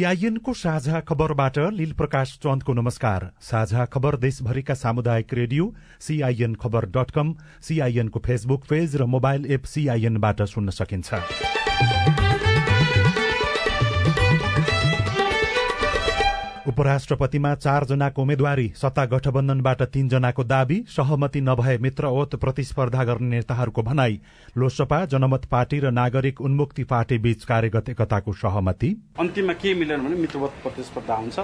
सीआईएनको साझा खबरबाट लील प्रकाश चन्दको नमस्कार। साझा खबर देशभरिका सामुदायिक रेडियो सीआईएन खबर डट कम सीआईएनको फेसबुक पेज र मोबाइल एप सीआईएनबाट सुन्न सकिन्छ। उपराष्ट्रपतिमा चारजनाको उम्मेद्वारी सत्ता गठबन्धनबाट तीनजनाको दावी सहमति नभए मित्रवत प्रतिस्पर्धा गर्ने नेताहरूको भनाई लोसपा जनमत पार्टी र नागरिक उन्मुक्ति पार्टी बीच कार्यगत एकताको सहमति। अन्तिममा के मिलेन भने मित्रवत प्रतिस्पर्धा हुन्छ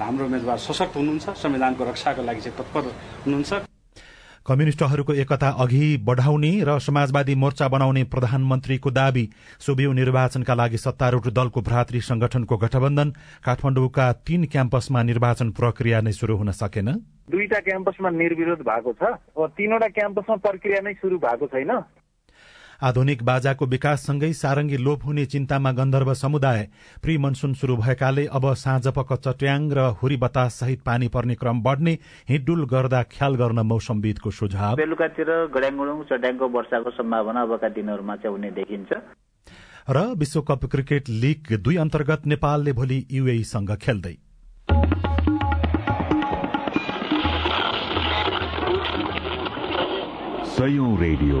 हाम्रो उम्मेद्वार सशक्त हुनुहुन्छ संविधानको रक्षाको लागि चाहिँ तत्पर हुनुहुन्छ। कम्युनिष्टहरूको एकता अघि बढ़ाउने र समाजवादी मोर्चा बनाउने प्रधानमन्त्रीको दावी सोभियु निर्वाचनका लागि सत्तारूढ़ दलको भ्रातृ संगठनको गठबन्धन काठमाडौँका तीन क्याम्पसमा निर्वाचन प्रक्रिया नै शुरू हुन सकेन। दुईटा क्याम्पसमा निर्विरोध भएको छ। तीनवटा क्याम्पसमा प्रक्रिया नै शुरू भएको छैन। आधुनिक बाजाको विकाससँगै सारंगी लोप हुने चिन्तामा गन्धर्व समुदाय। प्री मनसून शुरू भएकाले अब साँझपख चट्याङ र हुरी बतास सहित पानी पर्ने क्रम बढ़ने हिडुल गर्दा ख्याल गर्न मौसमविदको सुझाव। बेलुकातिर गड्याङगुडुङ चट्याङको वर्षाको सम्भावना अबका दिनहरूमा चाहिँ हुने देखिन्छ। र विश्वकप क्रिकेट लीग दुई अन्तर्गत नेपालले भोलि युएईसँग खेल्दै। रेडियो।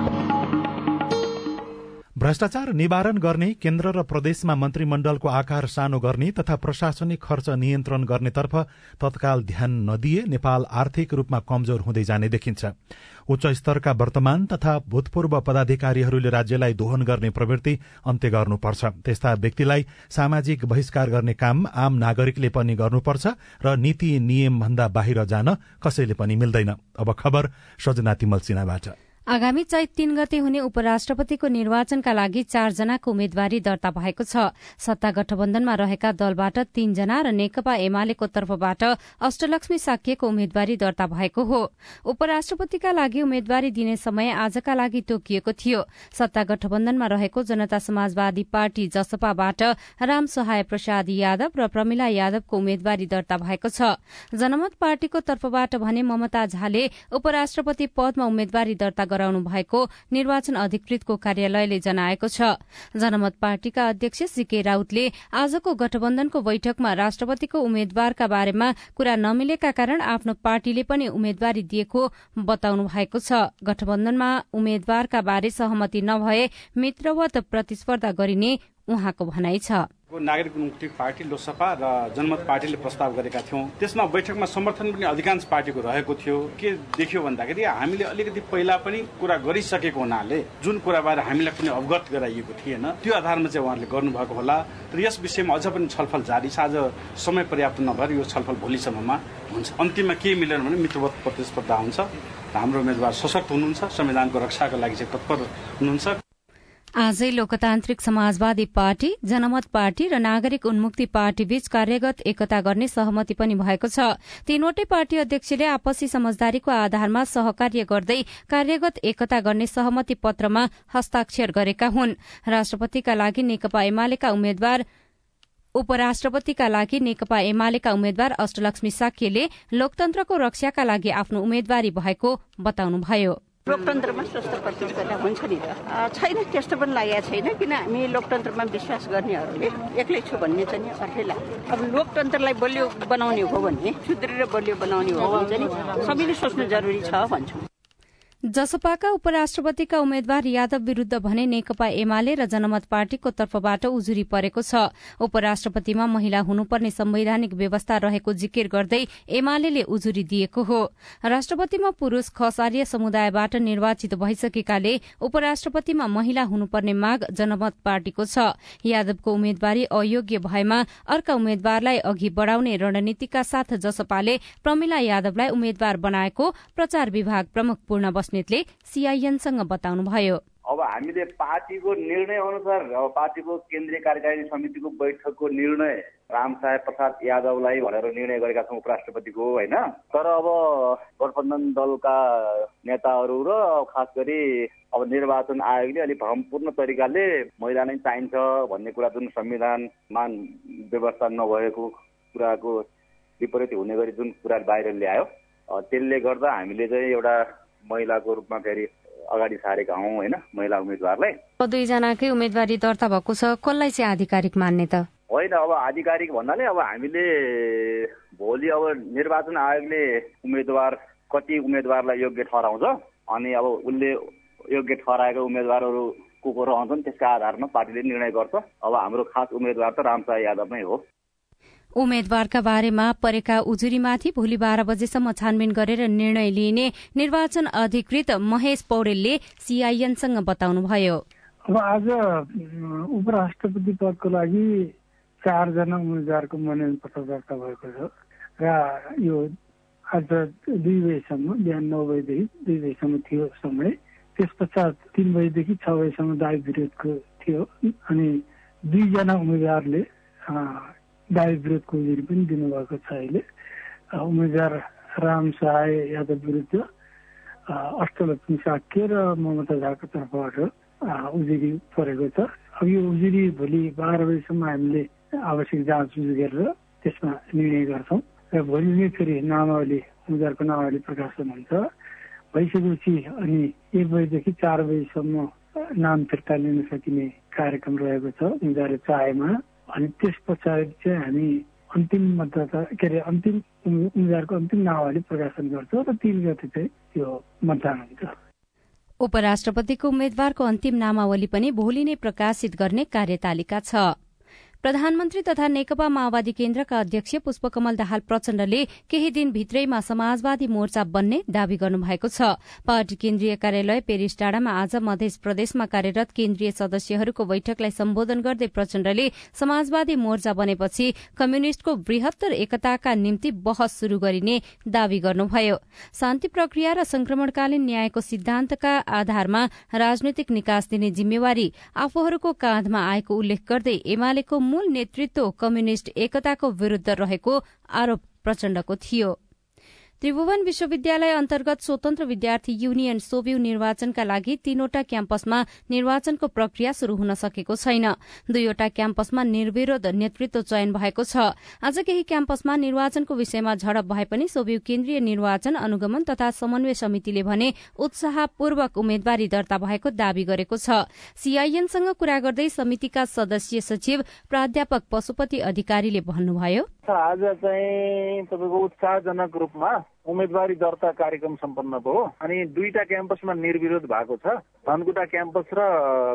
भ्रष्टाचार निवारण गर्ने केन्द्र र प्रदेशमा मन्त्रीमण्डलको आकार सानो गर्ने तथा प्रशासनिक खर्च नियन्त्रण गर्नेतर्फ तत्काल ध्यान नदिए नेपाल आर्थिक रूपमा कमजोर हुँदै जाने देखिन्छ। उच्च स्तरका वर्तमान तथा भूतपूर्व पदाधिकारीहरूले राज्यलाई दोहन गर्ने प्रवृत्ति अन्त्य गर्नुपर्छ। त्यस्ता व्यक्तिलाई सामाजिक बहिष्कार गर्ने काम आम नागरिकले पनि गर्नुपर्छ र नीति नियम भन्दा बाहिर जान कसैले पनि मिल्दैन। अब खबर सजना सिन्हाबाट। आगामी चैत तीन गते हुने उपराष्ट्रपतिको निर्वाचनका लागि चारजनाको उम्मेद्वारी दर्ता भएको छ। सत्ता गठबन्धनमा रहेका दलबाट तीनजना र नेकपा एमालेको तर्फबाट अष्टलक्ष्मी साक्यको उम्मेद्वारी दर्ता भएको हो। उपराष्ट्रपतिका लागि उम्मेद्वारी दिने समय आजका लागि तोकिएको थियो। सत्ता गठबन्धनमा रहेको जनता समाजवादी पार्टी जसपाबाट राम सहाय प्रसाद यादव र प्रमिला यादवको उम्मेद्वारी दर्ता भएको छ। जनमत पार्टीको तर्फबाट भने ममता झाले उपराष्ट्रपति पदमा उम्मेद्वारी दर्ता गराउनु भएको निर्वाचन अधिकृतको कार्यालयले जनाएको छ। जनमत पार्टीका अध्यक्ष सीके राउतले आजको गठबन्धनको बैठकमा राष्ट्रपतिको उम्मेद्वारका बारेमा कुरा नमिलेका कारण आफ्नो पार्टीले पनि उम्मेद्वारी दिएको बताउनु भएको छ। गठबन्धनमा उम्मेद्वारका बारे सहमति नभए मित्रवत प्रतिस्पर्धा गरिने उहाँको भनाइ छ। नागरिक मुक्ति पार्टी लोकसभा र जनमत पार्टीले प्रस्ताव गरेका थियौँ। त्यसमा बैठकमा समर्थन पनि अधिकांश पार्टीको रहेको थियो। के देखियो भन्दाखेरि हामीले अलिकति पहिला पनि कुरा गरिसकेको हुनाले जुन कुराबारे हामीलाई पनि अवगत गराइएको थिएन त्यो आधारमा चाहिँ उहाँहरूले गर्नुभएको होला। र यस विषयमा अझ पनि छलफल जारी छ। आज समय पर्याप्त नभएर यो छलफल भोलिसम्ममा हुन्छ। अन्तिममा के मिलेन भने मित्रवत प्रतिस्पर्धा हुन्छ। हाम्रो उम्मेद्वार सशक्त हुनुहुन्छ। संविधानको रक्षाको लागि चाहिँ तत्पर हुनुहुन्छ। आजै लोकतान्त्रिक समाजवादी पार्टी जनमत पार्टी र नागरिक उन्मुक्ति पार्टी बीच कार्यगत एकता गर्ने सहमति पनि भएको छ। तीनवटै पार्टी अध्यक्षले आपसी समझदारीको आधारमा सहकार्य गर्दै कार्यगत एकता गर्ने सहमति पत्रमा हस्ताक्षर गरेका हुन्। राष्ट्रपतिका लागि नेकपा एमालेका उम्मेद्वार उपराष्ट्रपतिका लागि नेकपा एमालेका उम्मेद्वार अष्टलक्ष्मी साक्यले लोकतन्त्रको रक्षाका लागि आफ्नो उम्मेद्वारी भएको बताउनुभयो। लोकतन्त्रमा स्वस्थ प्रतिस्पर्धा हुन्छ नि त। छैन त्यस्तो पनि लागेको छैन किन हामी लोकतन्त्रमा विश्वास गर्नेहरूले एक्लै छु भन्ने चाहिँ नि अर्थै लाग्छ अब लोकतन्त्रलाई बलियो बनाउने हो भने सुदृढ बलियो बनाउने हो भने चाहिँ सबैले सोच्नु जरुरी छ भन्छु। जसपाका उपराष्ट्रपतिका उम्मेद्वार यादव विरूद्ध भने नेकपा एमाले र जनमत पार्टीको तर्फबाट उजुरी परेको छ। उपराष्ट्रपतिमा महिला हुनुपर्ने संवैधानिक व्यवस्था रहेको जिकिर गर्दै एमाले उजुरी दिएको हो। राष्ट्रपतिमा पुरूष खसार्य समुदायबाट निर्वाचित भइसकेकाले उपराष्ट्रपतिमा महिला हुनुपर्ने माग जनमत पार्टीको छ। यादवको उम्मेद्वारी अयोग्य भएमा अर्का उम्मेद्वारलाई अघि बढ़ाउने रणनीतिका साथ जसपाले प्रमिला यादवलाई उम्मेद्वार बनाएको प्रचार विभाग प्रमुख पूर्ण बस्नेतले सीआईएनसँग बताउनुभयो। अब हामीले पार्टीको निर्णय अनुसार अब पार्टीको केन्द्रीय कार्यकारिणी समितिको बैठकको निर्णय रामसाय प्रसाद यादवलाई भनेर निर्णय गरेका छौँ उपराष्ट्रपतिको होइन? तर अब गठबन्धन दलका नेताहरू र खास गरी अब निर्वाचन आयोगले अलिक भ्रमपूर्ण तरिकाले महिला नै चाहिन्छ भन्ने कुरा जुन संविधानमा व्यवस्था नभएको कुराको विपरीत हुने गरी जुन कुरा बाहिर ल्यायो त्यसले गर्दा हामीले चाहिँ एउटा महिलाको रूपमा फेरि अगाडि सारेका हौँ होइन? महिला उम्मेद्वारलाई। दुईजनाकै उम्मेदवारी दर्ता भएको छ। कसलाई चाहिँ आधिकारिक मान्ने त? होइन अब आधिकारिक भन्नाले अब हामीले भोलि अब निर्वाचन आयोगले उम्मेद्वार कति उम्मेद्वारलाई योग्य ठहराउँछ अनि अब उसले योग्य ठहराएका उम्मेद्वारहरू को को रहन्छन् त्यसका आधारमा पार्टीले निर्णय गर्छ। अब हाम्रो खास उम्मेद्वार त रामशाह यादव नै हो। उम्मेद्वारका बारेमा परेका उजुरीमाथि भोलि बाह्र बजेसम्म छानबिन गरेर निर्णय लिइने निर्वाचन अधिकृत महेश पौडेलले सीआईएनसँग बताउनुभयो। अब आज उपराष्ट्रपति पदको लागि चारजना उम्मेद्वारको मनोनयन पत्र दर्ता भएको छ र यो आज दुई बजीसम्म बिहान नौ बजीदेखि दुई बजीसम्म थियो समय। त्यस पश्चात तिन बजीदेखि छ बजीसम्म दावी विरोधको थियो। अनि दुईजना उम्मेद्वारले दावी विरोधको उजुरी पनि दिनुभएको छ अहिले उम्मेद्वार राम सहाय यादव विरुद्ध अष्टलक्ष्मी साक्य र ममता झाको तर्फबाट उजुरी परेको छ अब यो उजुरी भोलि बाह्र बजीसम्म हामीले आवश्यक जाँच गरेर त्यसमा निर्णय गर्छौँ र भोलि नै फेरि नामावली उम्मेद्वारको नामावली प्रकाशन हुन्छ भइसकेपछि अनि एक बजीदेखि चार बजीसम्म नाम फिर्ता लिन सकिने कार्यक्रम रहेको छ उम्मेद्वारले चाहेमा अनि त्यस पछाडि चाहिँ हामी अन्तिम मतदाता के अरे अन्तिम उम्मेद्वारको अन्तिम नावली प्रकाशन गर्छौँ र तिन गते चाहिँ यो मतदान हुन्छ। उपराष्ट्रपतिको उम्मेद्वारको अन्तिम नामावली पनि भोलि नै प्रकाशित गर्ने कार्यतालिका छ। प्रधानमन्त्री तथा नेकपा माओवादी केन्द्रका अध्यक्ष पुष्पकमल दाहाल प्रचण्डले केही दिन भित्रैमा समाजवादी मोर्चा बन्ने दावी गर्नुभएको छ। पार्टी केन्द्रीय कार्यालय पेरिस डाँडामा आज मध्य प्रदेशमा कार्यरत केन्द्रीय सदस्यहरूको बैठकलाई सम्बोधन गर्दै प्रचण्डले समाजवादी मोर्चा बनेपछि कम्युनिष्टको वृहत्तर एकताका निम्ति बहस शुरू गरिने दावी गर्नुभयो। शान्ति प्रक्रिया र संक्रमणकालीन न्यायको सिद्धान्तका आधारमा राजनैतिक निकास दिने जिम्मेवारी आफूहरूको काँधमा आएको उल्लेख गर्दै एमालेको मूल नेतृत्व कम्युनिष्ट एकताको विरूद्ध रहेको आरोप प्रचण्डको थियो। त्रिभुवन विश्वविद्यालय अन्तर्गत स्वतन्त्र विद्यार्थी युनियन सोभ्यू निर्वाचनका लागि तीनवटा क्याम्पसमा निर्वाचनको प्रक्रिया शुरू हुन सकेको छैन। दुईवटा क्याम्पसमा निर्विरोध नेतृत्व चयन भएको छ। आज केही क्याम्पसमा निर्वाचनको विषयमा झडप भए पनि सोभ्यू केन्द्रीय निर्वाचन अनुगमन तथा समन्वय समितिले भने उत्साहपूर्वक उम्मेद्वारी दर्ता भएको दावी गरेको छ। सीआईएनसँग कुरा गर्दै समितिका सदस्य सचिव प्राध्यापक पशुपति अधिकारीले भन्नुभयो। आज चाहिँ उत्साहजनक रूपमा उम्मेदवारी दर्ता कार्यक्रम सम्पन्न भयो अनि दुईटा क्याम्पसमा निर्विरोध भएको छ। धनकुटा क्याम्पस र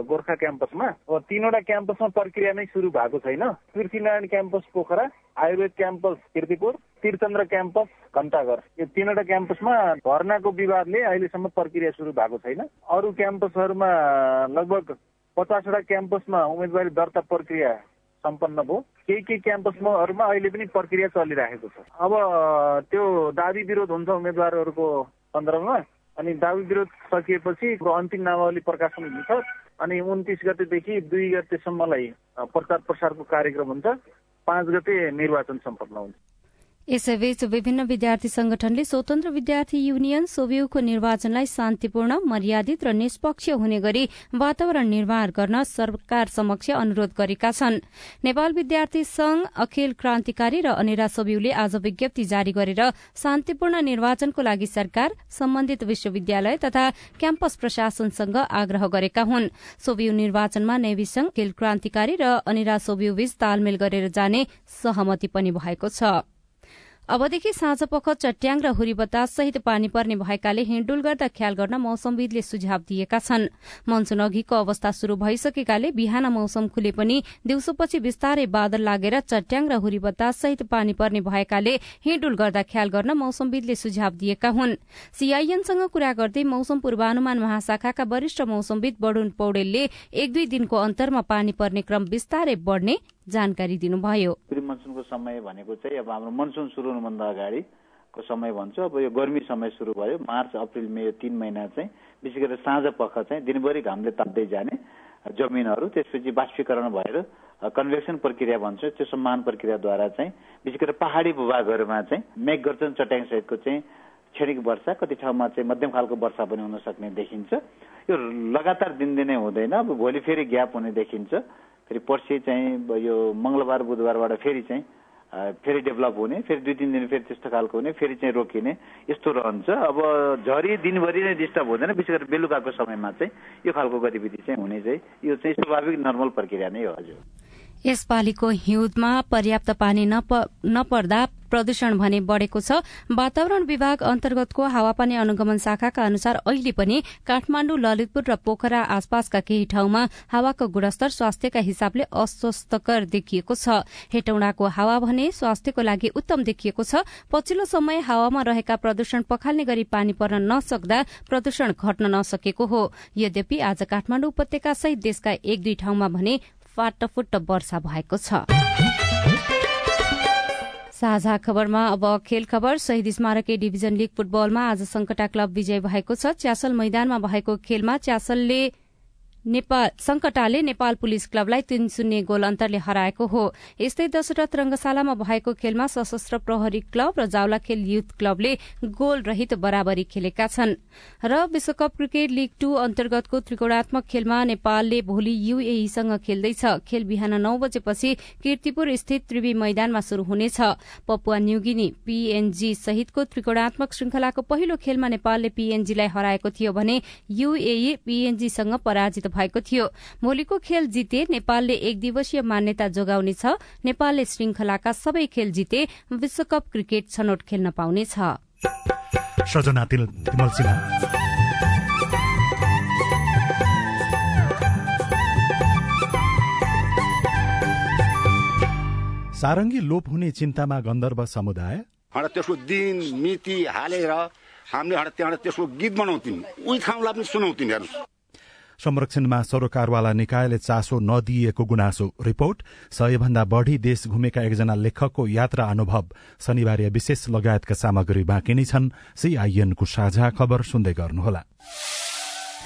गोर्खा क्याम्पसमा। तिनवटा क्याम्पसमा प्रक्रिया नै सुरु भएको छैन। Prithvinarayan campus Pokhara Ayurveda campus Kirtipur Tirthachandra campus Ghantaghar. यो तिनवटा क्याम्पसमा भर्नाको विवादले अहिलेसम्म प्रक्रिया सुरु भएको छैन। अरू क्याम्पसहरूमा लगभग पचासवटा क्याम्पसमा उम्मेदवारी दर्ता प्रक्रिया सम्पन्न भयो। केही केही क्याम्पसमाहरूमा अहिले पनि प्रक्रिया चलिरहेको छ। अब त्यो दावी विरोध हुन्छ उम्मेद्वारहरूको सन्दर्भमा। अनि दावी विरोध सकिएपछि अन्तिम नामावली प्रकाशन हुन्छ। अनि उन्तिस गतेदेखि दुई गतेसम्मलाई प्रचार प्रसारको कार्यक्रम हुन्छ। पाँच गते निर्वाचन सम्पन्न हुन्छ। यसैबीच विभिन्न विद्यार्थी संगठनले स्वतन्त्र विद्यार्थी युनियन सोभियुको निर्वाचनलाई शान्तिपूर्ण मर्यादित र निष्पक्ष हुने गरी वातावरण निर्माण गर्न सरकार समक्ष अनुरोध गरेका छन्। नेपाल विद्यार्थी संघ अखिल क्रान्तिकारी र अनिरा सोभियुले आज विज्ञप्ति जारी गरेर शान्तिपूर्ण निर्वाचनको लागि सरकार सम्बन्धित विश्वविद्यालय तथा क्याम्पस प्रशासनसँग आग्रह गरेका हुन्। सोभियु निर्वाचनमा नेवी संघ अखिल क्रान्तिकारी र अनिरा सोभियुबीच तालमेल गरेर जाने सहमति पनि भएको छ। अबदेखि साँझ पख चट्याङ र हुरी बतास सहित पानी पर्ने भएकाले हिँडुल गर्दा ख्याल गर्न मौसमविदले सुझाव दिएका छन्। मनसून अघिको अवस्था शुरू भइसकेकाले बिहान मौसम खुले पनि दिउँसोपछि बिस्तारै बादल लागेर चट्याङ र हुरी बतास सहित पानी पर्ने भएकाले हिँडुल गर्दा ख्याल गर्न मौसमविदले सुझाव दिएका हुन्। सीआईएनसँग कुरा गर्दै मौसम पूर्वानुमान महाशाखाका वरिष्ठ मौसमविद बडुन पौडेलले एक दुई दिनको अन्तरमा पानी पर्ने क्रम बिस्तारै बढ़ने जानकारी दिनुभयो। मनसुनको समय भनेको चाहिँ अब हाम्रो मनसुन सुरु हुनुभन्दा अगाडिको समय भन्छु। अब यो गर्मी समय सुरु भयो। मार्च अप्रिल मे तिन महिना चाहिँ विशेष गरेर साँझ पख चाहिँ दिनभरि घामले ताप्दै जाने जमिनहरू त्यसपछि बाष्पीकरण भएर कन्भेक्सन प्रक्रिया भन्छ। त्यो सम्मान प्रक्रियाद्वारा चाहिँ विशेष गरेर पहाडी भूभागहरूमा चाहिँ मेघगर्जन चट्याङ सहितको चाहिँ क्षणिक वर्षा कति ठाउँमा चाहिँ मध्यम खालको वर्षा पनि हुन सक्ने देखिन्छ। यो लगातार दिनदिनै हुँदैन। अब भोलि फेरि ग्याप हुने देखिन्छ। फेरि पर्सि चाहिँ यो मङ्गलबार बुधबारबाट फेरि चाहिँ फेरि डेभलप हुने फेरि दुई तिन दिन फेरि त्यस्तो खालको हुने फेरि चाहिँ रोकिने यस्तो रहन्छ। अब झरी दिनभरि नै डिस्टर्ब हुँदैन विशेष गरेर बेलुकाको समयमा चाहिँ यो खालको गतिविधि चाहिँ हुने चाहिँ यो चाहिँ स्वाभाविक नर्मल प्रक्रिया नै हो हजुर। यसपालिको हिउँदमा पर्याप्त पानी नपर्दा प्रदूषण भने बढ़ेको छ। वातावरण विभाग अन्तर्गतको हावापानी अनुगमन शाखाका अनुसार अहिले पनि काठमाण्डु ललितपुर र पोखरा आसपासका केही ठाउँमा हावाको गुणस्तर स्वास्थ्यका हिसाबले अस्वस्थकर देखिएको छ। हेटौडाको हावा भने स्वास्थ्यको लागि उत्तम देखिएको छ। पछिल्लो समय हावामा रहेका प्रदूषण पखाल्ने गरी पानी पर्न नसक्दा प्रदूषण घट्न नसकेको हो। यद्यपि आज काठमाण्डु उपत्यका सहित देशका एक दुई ठाउँमा भने फाटफुट्ट वर्षा भएको छ। साझा खबरमा अब खेल खबर शहीद स्मारक डिभिजन लीग फुटबलमा आज संकटा क्लब विजय भएको छ। च्यासल मैदानमा भएको खेलमा च्यासलले नेपाल संकटाले नेपाल पुलिस क्लबलाई तीन शून्य गोल अन्तरले हराएको हो। यस्तै दशरथ रंगशालामा भएको खेलमा सशस्त्र प्रहरी क्लब र जावलाखेल युथ क्लबले गोल रहित बराबरी खेलेका छन्। र विश्वकप क्रिकेट लीग टू अन्तर्गतको त्रिकोणात्मक खेलमा नेपालले भोलि यूएईसँग खेल्दैछ। खेल बिहान नौ बजेपछि किर्तिपुर स्थित त्रिवी मैदानमा शुरू हुनेछ। पपुवा न्युगिनी पीएनजी सहितको त्रिकोणात्मक श्रृंखलाको पहिलो खेलमा नेपालले पीएनजीलाई हराएको थियो भने यूएई पीएनजीसँग पराजित भएको थियो। भोलिको खेल जिते नेपालले एक दिवसीय मान्यता जोगाउनेछ नेपालले श्रृंखलाका सबै खेल जिते विश्वकप क्रिकेट छनौट खेल्न पाउनेछ। सारङ्गी लोप हुने चिन्तामा गन्धर्व समुदाय। त्यसको दिन मिति हालेर हामीले त्यहाँबाट त्यसको गीत बनाउँथ्यौँ। उही ठाउँलाई पनि सुनाउँथ्यौँ हेर्नुहोस्। संरक्षणमा सरोकारवाला निकायले चासो नदिएको गुनासो रिपोर्ट। सयभन्दा बढ़ी देश घुमेका एकजना लेखकको यात्रा अनुभव शनिबार विशेष लगायतका सामग्री बाँकी नै छन्। सीआईएनको साझा खबर सुन्दै गर्नुहोला।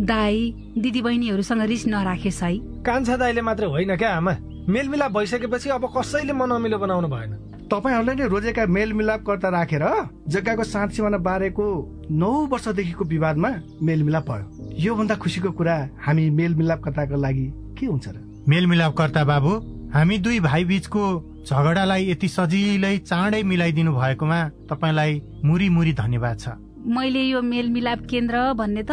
दाई दिदी बहिनीहरूसँग रिस नराखेस् है। कान्छा दाईले मात्र होइन क्या आमा। मेलमिलाप भइसकेपछि अब कसैले मनअमिलो बनाउनु भएन। तपाईँहरूले नै रोजेका मेलमिलापकर्ता राखेर जग्गाको साँच सिमाना बारेको नौ वर्षदेखिको विवादमा मेलमिलाप भयो। योभन्दा खुसीको कुरा हामी मेलमिलापकर्ताको लागि के हुन्छ र? मेलमिलापकर्ता बाबु हामी दुई भाइ बीचको झगडालाई यति सजिलै चाँडै मिलाइदिनु भएकोमा तपाईँलाई मुरी मुरी धन्यवाद छ। मैले यो मेलमिलाप केन्द्र भन्ने त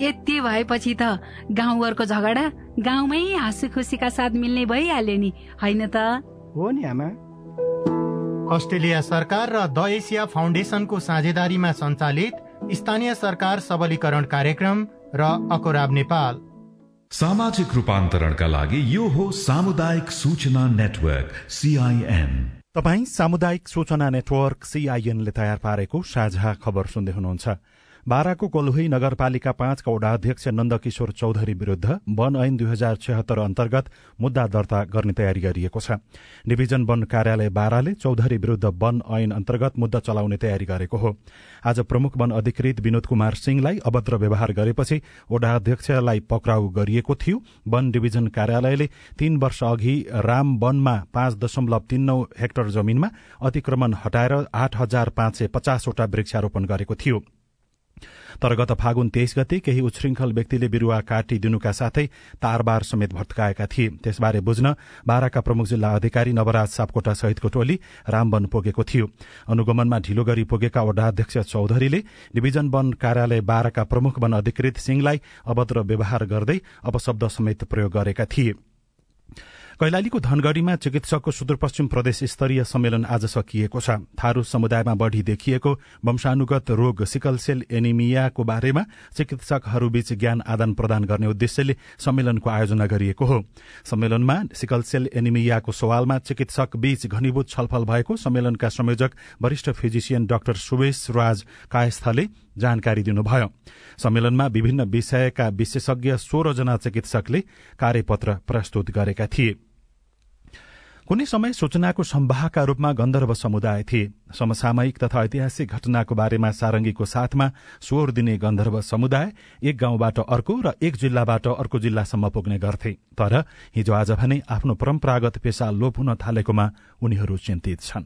यति भएपछि त गाउँघरको झगडा गाउँमै हाँसी खुसीका साथ मिल्ने भइहाल्यो नि होइन त? हो नि आमा। अस्ट्रेलिया सरकार र द एसिया फाउन्डेसनको साझेदारीमा सञ्चालित स्थानीय सरकार सबलीकरण कार्यक्रम र अकोराब नेपाल। सामाजिक रूपान्तरणका लागि यो हो सामुदायिक सूचना नेटवर्क सीआईएन तपाई सामुदायिक सूचना नेटवर्क सीआईएनले तयार पारेको साझा खबर सुन्दै हुनुहुन्छ। बाराको कोलुही नगरपालिका पाँचका वडा अध्यक्ष नन्दकिशोर चौधरी विरूद्ध वन ऐन दुई हजार छत्तर अन्तर्गत मुद्दा दर्ता गर्ने तयारी गरिएको छ। डिभिजन वन कार्यालय बाराले चौधरी विरूद्ध वन ऐन अन्तर्गत मुद्दा चलाउने तयारी गरेको हो। आज प्रमुख वन अधिकृत विनोद कुमार सिंहलाई अभद्र व्यवहार गरेपछि वडा अध्यक्षलाई पक्राउ गरिएको थियो। वन डिभिजन कार्यालयले तीन वर्ष अघि राम वनमा पाँच दशमलव तीन नौ हेक्टर जमीनमा अतिक्रमण हटाएर आठ हजार पाँच सय पचासवटा वृक्षारोपण गरेको थियो। तर गत फागुन तेइस गते केही उच्छृंखल व्यक्तिले बिरूवा काटिदिनुका साथै तारबार समेत भत्काएका थिए। त्यसबारे बुझ्न बाराका प्रमुख जिल्ला अधिकारी नवराज सापकोटा सहितको टोली रामवन पुगेको थियो। अनुगमनमा ढिलो गरी पुगेका वडाध्यक्ष चौधरीले डिभिजन वन कार्यालय बाराका प्रमुख वन अधिकृत सिंहलाई अभद्र व्यवहार गर्दै अपशब्द समेत प्रयोग गरेका थिए। कैलालीको धनगढ़ीमा चिकित्सकको सुदूरपश्चिम प्रदेश स्तरीय सम्मेलन आज सकिएको छ। थारू समुदायमा बढ़ी देखिएको वंशानुगत रोग सिकल सेल एनिमियाको बारेमा चिकित्सकहरूबीच ज्ञान आदान प्रदान गर्ने उद्देश्यले सम्मेलनको आयोजना गरिएको हो। सम्मेलनमा सिकल सेल एनिमियाको सवालमा चिकित्सक बीच घनीभूत छलफल भएको सम्मेलनका संयोजक वरिष्ठ फिजिसियन डाक्टर सुवेश राज कायस्थले जानकारी दिनुभयो। सम्मेलनमा विभिन्न विषयका विशेषज्ञ सोह्रजना चिकित्सकले कार्यपत्र प्रस्तुत गरेका थिए। कुनै समय सूचनाको सम्वाहका रूपमा गन्धर्व समुदाय थिए। समसामयिक तथा ऐतिहासिक घटनाको बारेमा सारंगीको साथमा स्वर दिने गन्धर्व समुदाय एक गाउँबाट अर्को र एक जिल्लाबाट अर्को जिल्लासम्म पुग्ने गर्थे। तर हिजो आज भने आफ्नो परम्परागत पेसा लोप हुन थालेकोमा उनीहरू चिन्तित छन्।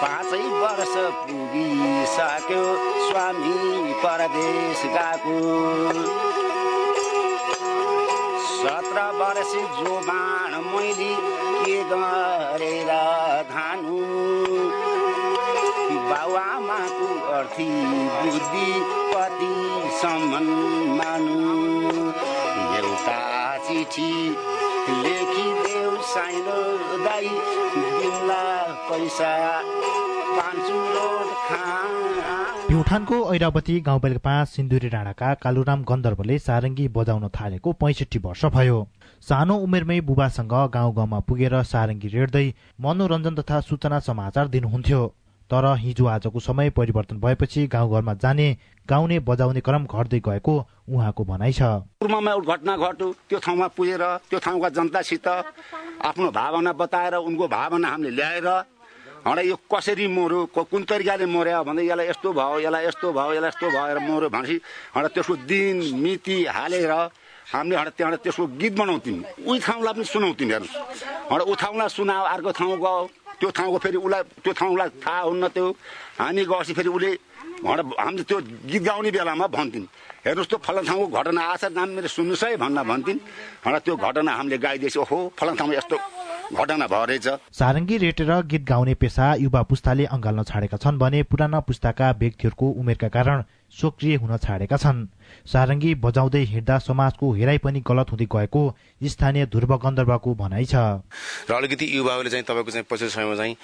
पाँचै वर्ष पुगिसक्यो स्वामी परदेश गएको सत्र वर्ष जोबान मैले के गरेर धानु? बाबुआमाको अर्थी बुद्धि पतिसम्म मानु। एउटा चिठी लेखिदेऊ साइलो दाई दिउँला पैसा प्युठानको ऐरावती गाउँपालिका पाँच सिन्धुरी राणाका कालुराम गन्धर्वले सारङ्गी बजाउन थालेको पैँसठी वर्ष भयो। सानो उमेरमै बुबासँग गाउँ गाउँमा पुगेर सारङ्गी रेड्दै मनोरञ्जन तथा सूचना समाचार दिनुहुन्थ्यो। तर हिजो आजको समय परिवर्तन भएपछि गाउँघरमा जाने गाउने बजाउने क्रम घट्दै गएको उहाँको भनाइ छ। पूर्वमा घटना घट्यो। त्यो ठाउँमा पुगेर त्यो ठाउँका जनतासित आफ्नो भावना बताएर उनको भावना हामीले ल्याएर हडा यो कसरी मर्यो? कुन तरिकाले मर्यो? भन्दै यसलाई यस्तो भयो यसलाई यस्तो भयो यसलाई यस्तो भएर मर्यो भनेपछि हडा त्यसको दिन मिति हालेर हामीले हडा त्यहाँबाट त्यसको गीत बनाउँथ्यौँ। उही ठाउँलाई पनि सुनाउँथ्यौँ हेर्नुहोस्। हडा ऊ ठाउँलाई सुनायो अर्को ठाउँ गयो त्यो ठाउँको फेरि उसलाई त्यो ठाउँलाई थाहा हुन्न त्यो हामी गएपछि फेरि उसले हामीले त्यो गीत गाउने बेलामा भन्थ्यौँ हेर्नुहोस् त फलान ठाउँको घटना आछ नाम मेरो सुन्नुहोस् है भन्न भन्थिन्। र त्यो घटना हामीले गाइदिएपछि ओहो फलान ठाउँमा यस्तो घटना भयो रहेछ सारङ्गी रेटेर गीत गाउने पेसा युवा पुस्ताले अँगाल्न छाडेका छन् भने पुराना पुस्ताका व्यक्तिहरूको उमेरका कारण सक्रिय हुन छाडेका छन्। सारङ्गी बजाउँदै हिँड्दा समाजको हेराइ पनि गलत हुँदै गएको स्थानीय ध्रुव गन्धर्वको भनाइ छ। र अलिकति युवाहरूले चाहिँ तपाईँको चाहिँ पछिल्लो समयमा चाहिँ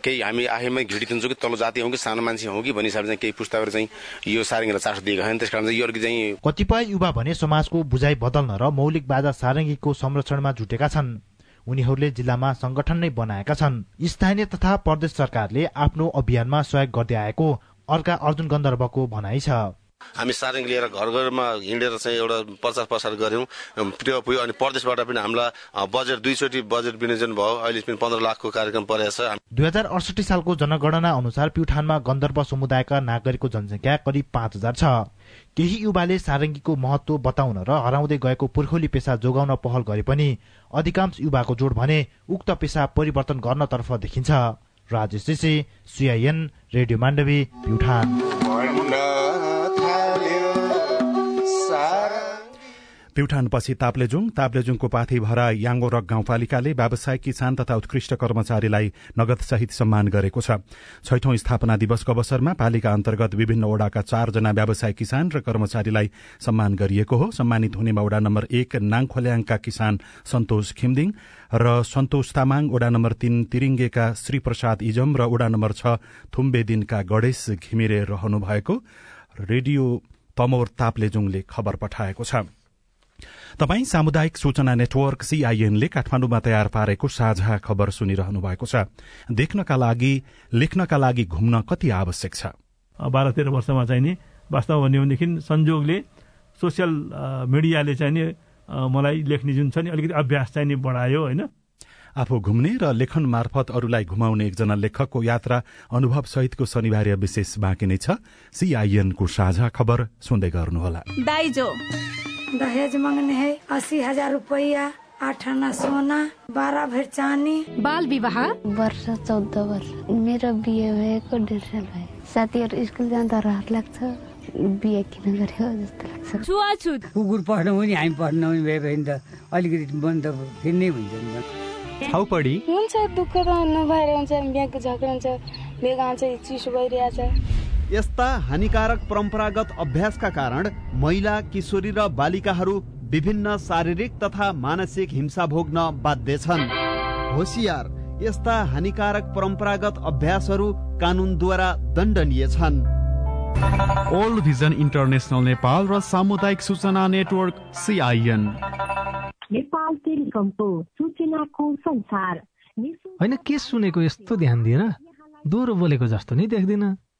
केही हामी आफैमै घृणित हुन्छौँ कि तल्लो जाति हौँ कि सानो मान्छे हौँ कि भन्ने हिसाबले चाहिँ केही पुस्ताहरू चाहिँ यो सारङ्गीलाई चासो दिएका छन्। त्यस कारण चाहिँ यो अलिकति चाहिँ कतिपय युवा भने समाजको बुझाइ बदल्न र मौलिक बाजा सारङ्गीको संरक्षणमा जुटेका छन्। उनीहरूले जिल्लामा संगठन नै बनाएका छन्। स्थानीय तथा प्रदेश सरकारले आफ्नो अभियानमा सहयोग गर्दै आएको अर्का अर्जुन गन्धर्वको भनाइ छ। हामी सारङ्गी लिएर घर घरमा हिँडेर चाहिँ एउटा प्रचार प्रसार गऱ्यौँ। त्यो पुग्यो अनि प्रदेशबाट पनि हामीलाई बजेट दुईचोटि बजेट विनियोजन भयो। अहिले पनि पन्ध्र लाखको कार्यक्रम परेको छ। दुई हजार अडसठी सालको जनगणना अनुसार प्युठानमा गन्धर्व समुदायका नागरिकको जनसङ्ख्या करिब पाँच हजार छ। केही युवाले सारङ्गीको महत्व बताउन र हराउँदै गएको पुर्खोली पेसा जोगाउन पहल गरे पनि अधिकांश युवाको जोड भने उक्त पेसा परिवर्तन गर्नतर्फ देखिन्छ। Rajesh CIN radio Mandavi Pyuthan. प्युठानपछि ताप्लेजुङ ताप्लेजुङको पाथीभरा याङ्गोरक गाउँपालिकाले व्यावसायिक किसान तथा उत्कृष्ट कर्मचारीलाई नगद सहित सम्मान गरेको छ। छैठौं स्थापना दिवसको अवसरमा पालिका अन्तर्गत विभिन्न ओडाका चारजना व्यावसायिक किसान र कर्मचारीलाई सम्मान गरिएको हो। सम्मानित हुनेमा ओडा नम्बर एक नाङखोल्याङका किसान सन्तोष खिमदिङ र सन्तोष तामाङ ओडा नम्बर तीन तिरिङ्गेका श्रीप्रसाद इजम र ओडा नम्बर छ थुम्बेदिनका गणेश घिमिरे रहनु भएको रेडियो तमोर ताप्लेजुङले खबर पठाएको छ। तपाई सामुदायिक सूचना नेटवर्क सीआईएनले काठमाडौँमा तयार पारेको साझा खबर सुनिरहनु भएको छ। देख्नका लागि लेख्नका लागि घुम्न कति आवश्यक छ? बाह्र तेह्र वर्षमा चाहिँ नि वास्तवमा भन्यो भनेदेखि संयोगले सोसियल मिडियाले चाहिँ नि मलाई लेख्ने जुन छ नि अलिकति अभ्यास चाहिँ नि बढायो होइन? आफू घुम्ने र लेखन मार्फत अरूलाई घुमाउने एकजना लेखकको यात्रा अनुभव सहितको शनिबार विशेष बाँकी नै छ। सीआईएनको साझा खबर सुन्दै गर्नुहोला। दाइजो दहेज मांगने है अस्सी हजार रुपया आठ आना सोना बारह भर चानी बाल विवाह? वर्ष चौध वर्ष। मेरो बिहे भएको डेढ साल भयो। साथीहरू स्कुल जाँदा रहर लाग्छ। बिहे किन गर्यो जस्तो लाग्छ। छुवाछुत कुकुर पढ्नु पनि हामी पढ्नु पनि भए भने त अलिकति त फेरि नै हुन्छ नि छाउपडी हुन्छ दुःख त नभएर हुन्छ बिहाको झगडा हुन्छ बेगा आउँछ चिसो भइरहेछ। यस्ता हानिकारक परम्परागत अभ्यासका कारण महिला किशोरी र बालिकाहरू विभिन्न शारीरिक तथा मानसिक हिंसा भोग्न बाध्य छन्। होसियार यस्ता हानिकारक परम्परागत अभ्यासहरू कानूनद्वारा दण्डनीय छन्। ओल्ड भिजन इन्टरनेसनल नेपाल र सामुदायिक सूचना नेटवर्क सिआइएन नेपाल टेलिकमको सूचनाको संसार। होइन के सुनेको यस्तो ध्यान दिएर दोहोरो बोलेको जस्तो नि देख्दिन।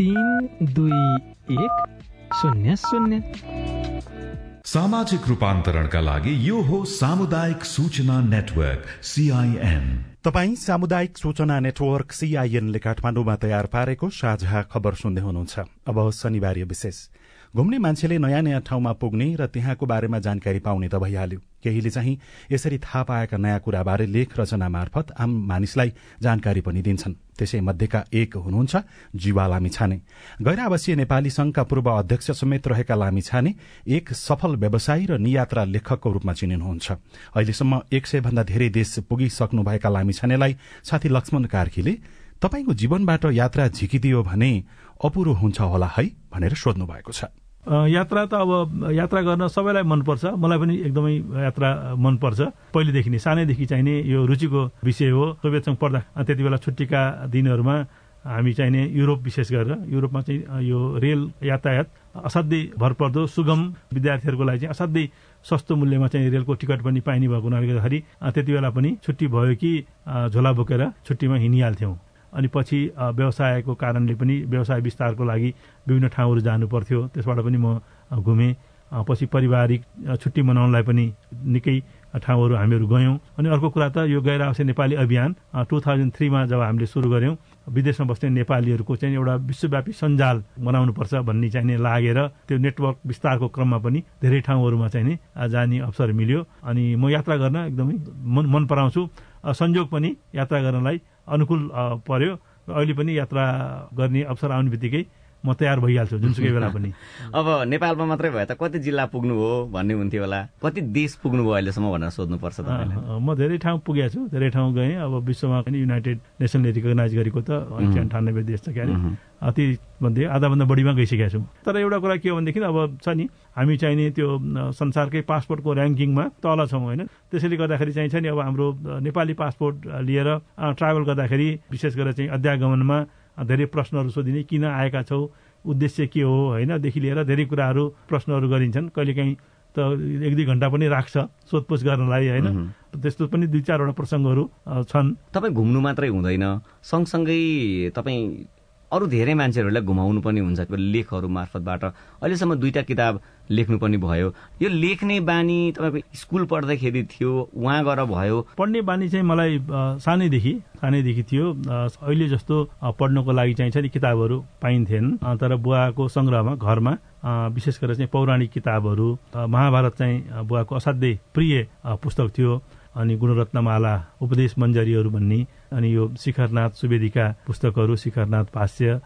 तिन दुई एक शून्य शून्य। सामाजिक रूपान्तरणका लागि यो हो सामुदायिक सूचना नेटवर्क सीआईएन तपाई सामुदायिक सूचना नेटवर्क सीआईएनले काठमाडौँमा तयार पारेको साझा खबर सुन्दै हुनुहुन्छ। अब शनिबार विशेष। घुम्ने मान्छेले नयाँ नयाँ ठाउँमा पुग्ने र त्यहाँको बारेमा जानकारी पाउने त भइहाल्यो। केहीले चाहिँ यसरी थाहा पाएका नयाँ कुराबारे लेख रचना मार्फत आम मानिसलाई जानकारी पनि दिन्छन्। त्यसै मध्येका एक हुनुहुन्छ जीवा लामिछाने गैर आवासीय नेपाली संघका पूर्व अध्यक्ष समेत रहेका लामिछाने एक सफल व्यवसायी र नियात्रा लेखकको रूपमा चिनिनुहुन्छ। अहिलेसम्म एक सय भन्दा धेरै देश पुगिसक्नुभएका लामिछानेलाई साथी लक्ष्मण कार्कीले तपाईँको जीवनबाट यात्रा झिकिदियो भने अपुरो हुन्छ होला है? भनेर सोध्नु भएको छ। यात्रा त अब यात्रा गर्न सबैलाई मनपर्छ। मलाई पनि एकदमै यात्रा मनपर्छ। पहिलेदेखि नै सानैदेखि चाहिने यो रुचिको विषय हो। सोभियत सङ्घ पढ्दा त्यति बेला छुट्टीका दिनहरूमा हामी चाहिने युरोप विशेष गरेर युरोपमा चाहिँ यो रेल यातायात असाध्यै भरपर्दो सुगम विद्यार्थीहरूको लागि चाहिँ असाध्यै सस्तो मूल्यमा चाहिँ रेलको टिकट पनि पाइने भएको हुनाले गर्दाखेरि त्यति बेला पनि छुट्टी भयो कि झोला बोकेर छुट्टीमा हिँडिहाल्थ्यौँ। अनि पछि व्यवसायको कारणले पनि व्यवसाय विस्तारको लागि विभिन्न ठाउँहरू जानु पर्थ्यो त्यसबाट पनि म घुमेँ। पछि पारिवारिक छुट्टी मनाउनलाई पनि निकै ठाउँहरू हामीहरू गयौँ। अनि अर्को कुरा त यो गैर आवासीय नेपाली अभियान टु थाउजन्ड थ्रीमा जब हामीले सुरु गऱ्यौँ विदेशमा बस्ने नेपालीहरूको चाहिँ एउटा विश्वव्यापी सञ्जाल बनाउनुपर्छ भन्ने चाहिँ लागेर त्यो नेटवर्क विस्तारको क्रममा पनि धेरै ठाउँहरूमा चाहिँ नि जाने अवसर मिल्यो। अनि म यात्रा गर्न एकदमै मन मन पराउँछु। संयोग पनि यात्रा गर्नलाई अनुकूल पर्यो। अहिले पनि यात्रा गर्ने अवसर आउने बित्तिकै म तयार भइहाल्छु जुनसुकै बेला पनि। अब नेपालमा मात्रै भए त कति जिल्ला पुग्नु हो भन्ने हुन्थ्यो होला? कति देश पुग्नु भयो अहिलेसम्म भनेर सोध्नुपर्छ म धेरै ठाउँ पुगेको छु धेरै ठाउँ गएँ। अब विश्वमा पनि युनाइटेड नेसनले रिकगनाइज गरेको त अन्ठानब्बे देश छ क्यारे। अति भन्दै आधाभन्दा बढीमा गइसकेका छौँ। तर एउटा कुरा के हो भनेदेखि अब छ नि हामी चाहिने त्यो संसारकै पासपोर्टको ऱ्याङ्किङमा तल छौँ होइन? त्यसैले गर्दाखेरि चाहिँ छ नि अब हाम्रो नेपाली पासपोर्ट लिएर ट्राभल गर्दाखेरि विशेष गरेर चाहिँ अध्यागमनमा धेरै प्रश्नहरू सोधिने किन आएका छौ? उद्देश्य के हो? होइनदेखि लिएर धेरै कुराहरू प्रश्नहरू गरिन्छन्। कहिलेकाहीँ त एक दुई घन्टा पनि राख्छ सोधपुछ गर्नलाई होइन? त्यस्तो पनि दुई चारवटा प्रसङ्गहरू छन्। तपाईँ घुम्नु मात्रै हुँदैन। सँगसँगै तपाईँ अरू धेरै मान्छेहरूलाई घुमाउनु पनि हुन्छ लेखहरू मार्फतबाट। अहिलेसम्म दुईटा किताब लेख्नु पनि भयो। यो लेख्ने बानी तपाईँको स्कुल पढ्दाखेरि थियो उहाँ गएर भयो। पढ्ने बानी चाहिँ मलाई सानैदेखि सानैदेखि थियो। अहिले जस्तो पढ्नको लागि चाहिँ नि किताबहरू पाइन्थेन। तर बुवाको सङ्ग्रहमा घरमा विशेष गरेर चाहिँ पौराणिक किताबहरू महाभारत चाहिँ बुवाको असाध्यै प्रिय पुस्तक थियो। अनि गुणरत्नमाला उपदेश मञ्जरीहरू भन्ने अनि यो शिखरनाथ सुवेदीका पुस्तकहरू शिखरनाथ भाष्य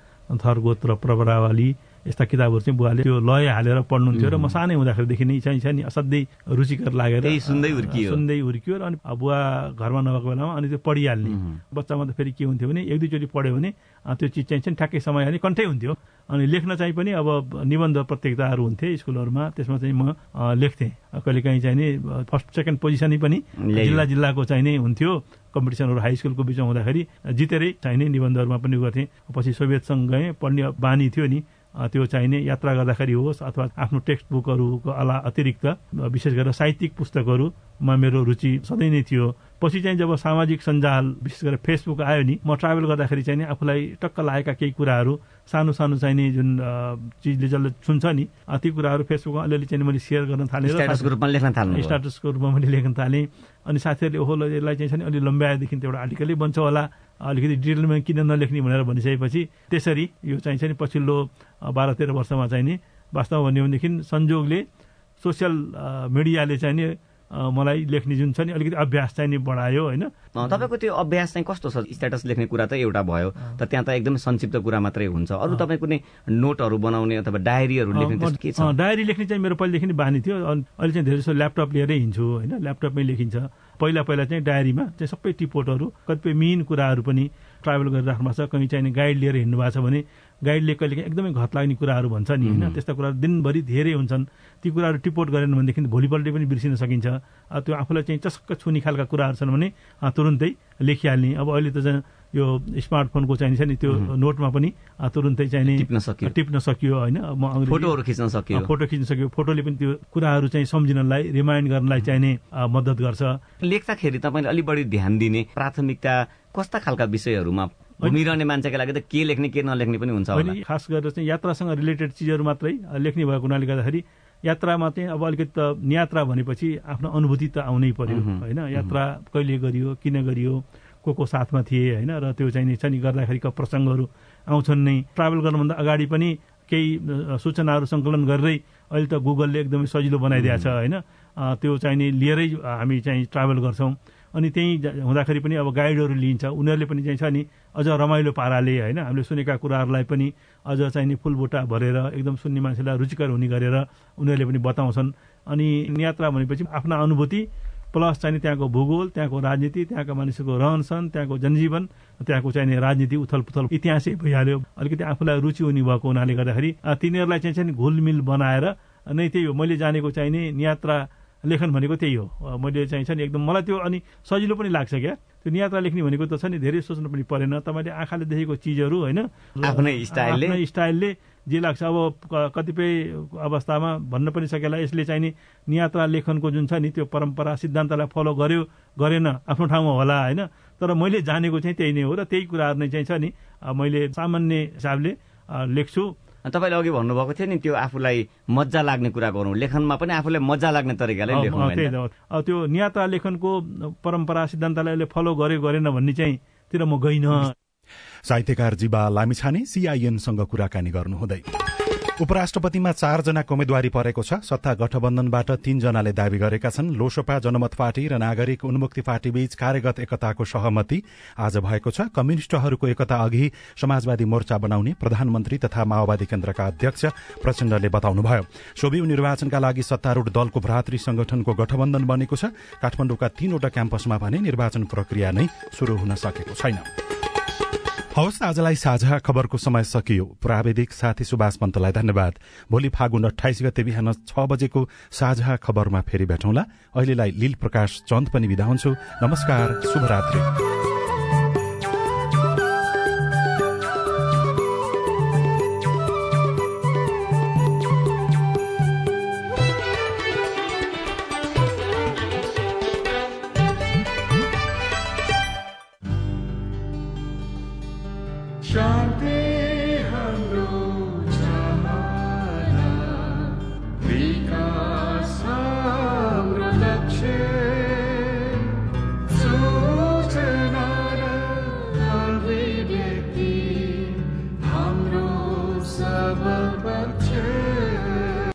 थरगोत्र प्रवरावाली यस्ता किताबहरू चाहिँ बुवाले त्यो लय हालेर पढ्नुहुन्थ्यो र म सानै हुँदाखेरिदेखि नै चाहिँ नि असाध्यै रुचिकर लागेर सुन्दै हुर्कियो। सुन्दै हुर्कियो अनि बुवा घरमा नभएको बेलामा अनि त्यो पढिहाल्ने। बच्चामा त फेरि के हुन्थ्यो भने एक दुईचोटि पढ्यो भने त्यो चिज चाहिँ ठ्याक्कै समय अनि कन्ठै हुन्थ्यो। अनि लेख्न चाहिँ पनि अब निबन्ध प्रतियोगिताहरू हुन्थे स्कुलहरूमा त्यसमा चाहिँ म लेख्थेँ। कहिलेकाहीँ चाहिँ नि फर्स्ट सेकेन्ड पोजिसनै पनि जिल्ला जिल्लाको चाहिँ नै हुन्थ्यो। कम्पिटिसनहरू हाई स्कुलको बिचमा हुँदाखेरि जितेरै चाहिने निबन्धहरूमा पनि गर्थेँ पछि सोभियतसँग गएँ पढ्ने बानी थियो नि। त्यो चाहिने यात्रा गर्दाखेरि होस् अथवा आफ्नो टेक्स्ट बुकहरूको अला अतिरिक्त विशेष गरेर साहित्यिक पुस्तकहरूमा मेरो रुचि सधैँ नै थियो। पछि चाहिँ जब सामाजिक सञ्जाल विशेष गरेर फेसबुक आयो नि म ट्राभल गर्दाखेरि चाहिँ नि आफूलाई टक्क लागेका केही कुराहरू सानो सानो चाहिने जुन चिजले जसले सुन्छ नि ती कुराहरू फेसबुकमा अलिअलि चाहिँ मैले सेयर गर्न थालेँ स्ट्याटसको रूपमा लेख्न थालेँ स्ट्याटसको रूपमा मैले लेख्न थालेँ। अनि साथीहरूले ओहो यसलाई चाहिँ अलि लम्ब्याएदेखि त एउटा आर्टिकलै बन्छ होला। अलिकति डिटेलमा किन नलेख्ने? भनेर भनिसकेपछि त्यसरी यो चाहिँ नि पछिल्लो बाह्र तेह्र वर्षमा चाहिँ नि वास्तवमा भन्यो भनेदेखि संयोगले सोसियल मिडियाले चाहिँ नि मलाई लेख्ने जुन छ नि अलिकति अभ्यास चाहिँ नि बढायो होइन? तपाईँको त्यो अभ्यास चाहिँ कस्तो छ? स्ट्याटस लेख्ने कुरा त एउटा भयो त त्यहाँ त एकदमै संक्षिप्त कुरा मात्रै हुन्छ। अरू तपाईँ कुनै नोटहरू बनाउने अथवा डायरीहरू लेख्ने के छ? डायरी लेख्ने चाहिँ मेरो पहिलेदेखि बानी थियो। अहिले चाहिँ धेरै जस्तो ल्यापटप लिएरै हिँड्छु होइन? ल्यापटपमै लेखिन्छ। पहिला पहिला चाहिँ डायरीमा चाहिँ सबै टिपोटहरू कतिपय मेन कुराहरू पनि ट्राभल गरिराख्नु भएको छ। कहीँ चाहिँ गाइड लिएर हिँड्नु भएको छ भने गाइडले कहिले एकदमै घत लाग्ने कुराहरू भन्छ नि होइन? त्यस्ता कुराहरू दिनभरि धेरै हुन्छन्। ती कुराहरू टिपोट गरेन भनेदेखि भोलिपल्टै पनि बिर्सिन सकिन्छ। त्यो आफूलाई चाहिँ चसक्क छुने खालका कुराहरू छन् भने तुरुन्तै लेखिहाल्ने। अब अहिले त यो स्मार्टफोनको चाहिँ छ नि त्यो नोटमा पनि तुरुन्तै चाहिँ टिप्न सक्यो। टिप्न सकियो होइन? फोटोहरू खिच्न सक्यो। फोटो खिच्न सक्यो। फोटोले पनि त्यो कुराहरू चाहिँ सम्झिनलाई रिमाइन्ड गर्नलाई चाहिने मद्दत गर्छ। लेख्दाखेरि तपाईँले अलिक बढी ध्यान दिने प्राथमिकता कस्ता खालका विषयहरूमा घुमिरहने मान्छेको लागि त के लेख्ने के नलेख्ने पनि हुन्छ होला। खास गरेर चाहिँ यात्रासँग रिलेटेड चिजहरू मात्रै लेख्ने भएको हुनाले गर्दाखेरि यात्रामा चाहिँ अब अलिकति त यात्रा भनेपछि आफ्नो अनुभूति त आउनै पर्यो होइन? यात्रा कहिले गरियो किन गरियो को को साथमा थिए होइन? र त्यो चाहिँ छ नि गर्दाखेरिका प्रसङ्गहरू आउँछन् नै। ट्राभल गर्नुभन्दा अगाडि पनि केही सूचनाहरू सङ्कलन गरेरै अहिले त गुगलले एकदमै सजिलो बनाइदिएको छ होइन? त्यो चाहिँ नि लिएरै हामी चाहिँ ट्राभल गर्छौँ। अनि त्यहीँ हुँदाखेरि पनि अब गाइडहरू लिन्छ उनीहरूले पनि चाहिँ छ नि अझ रमाइलो पाराले होइन। हामीले सुनेका कुराहरूलाई पनि अझ चाहिँ नि फुलबुटा भरेर एकदम सुन्ने मान्छेलाई रुचिकर हुने गरेर उनीहरूले पनि बताउँछन्। अनि यात्रा भनेपछि आफ्ना अनुभूति प्लस चाहिँ त्यहाँको भूगोल त्यहाँको राजनीति त्यहाँका मानिसहरूको रहनसहन त्यहाँको जनजीवन त्यहाँको चाहिँ राजनीति उथल पुथल इतिहासै भइहाल्यो। अलिकति आफूलाई रुचि हुने भएको हुनाले गर्दाखेरि तिनीहरूलाई चाहिँ घुलमिल बनाएर नै त्यही हो। मैले जानेको चाहिने यात्रा लेखन भनेको त्यही हो। मैले चाहिँ छ नि एकदम मलाई त्यो अनि सजिलो पनि लाग्छ क्या। त्यो नियात्रा लेख्ने भनेको त छ नि धेरै सोच्नु पनि परेन। तपाईँले आँखाले देखेको चिजहरू होइन। आफ्नै स्टाइलले। स्टाइलले जे लाग्छ अब कतिपय अवस्थामा भन्न पनि सकेला। यसले चाहिँ नि नियात्रा लेखनको जुन छ नि त्यो परम्परा सिद्धान्तलाई फलो गर्यो गरेन आफ्नो ठाउँमा होला होइन। तर तर मैले जानेको चाहिँ त्यही नै हो र त्यही कुराहरू नै चाहिँ छ नि मैले सामान्य हिसाबले लेख्छु। तपाईँले अघि भन्नुभएको थियो नि त्यो आफूलाई मजा लाग्ने कुरा गरौँ लेखनमा पनि आफूलाई मजा लाग्ने तरिकाले त्यो नियात्रा लेखनको परम्परा सिद्धान्तलाई अहिले फलो गर्यो गरेन भन्ने चाहिँ तिर म गइन। साहित्यकार जीवा लामिछाने सीआईएनसँग कुराकानी गर्नुहुँदै। उपराष्ट्रपतिमा चारजनाको उम्मेद्वारी परेको छ। सत्ता गठबन्धनबाट तीनजनाले दावी गरेका छन्। लोसपा जनमत पार्टी र नागरिक उन्मुक्ति पार्टी बीच कार्यगत एकताको सहमति आज भएको छ। कम्युनिष्टहरूको एकता अघि समाजवादी मोर्चा बनाउने प्रधानमन्त्री तथा माओवादी केन्द्रका अध्यक्ष प्रचण्डले बताउनुभयो। सोभियु निर्वाचनका लागि सत्तारूढ़ दलको भ्रातृ संगठनको गठबन्धन बनेको छ। काठमाडौँका तीनवटा क्याम्पसमा भने निर्वाचन प्रक्रिया नै शुरू हुन सकेको छैन। हवस् आजलाई साझा खबरको समय सकियो। प्राविधिक साथी सुभाष पन्तलाई धन्यवाद। भोलि फागुन अठाइस गते बिहान छ बजेको साझा खबरमा फेरि भेटौँला। अहिलेलाई लील प्रकाश चन्द पनि विदा हुन्छु। नमस्कार शुभरात्री।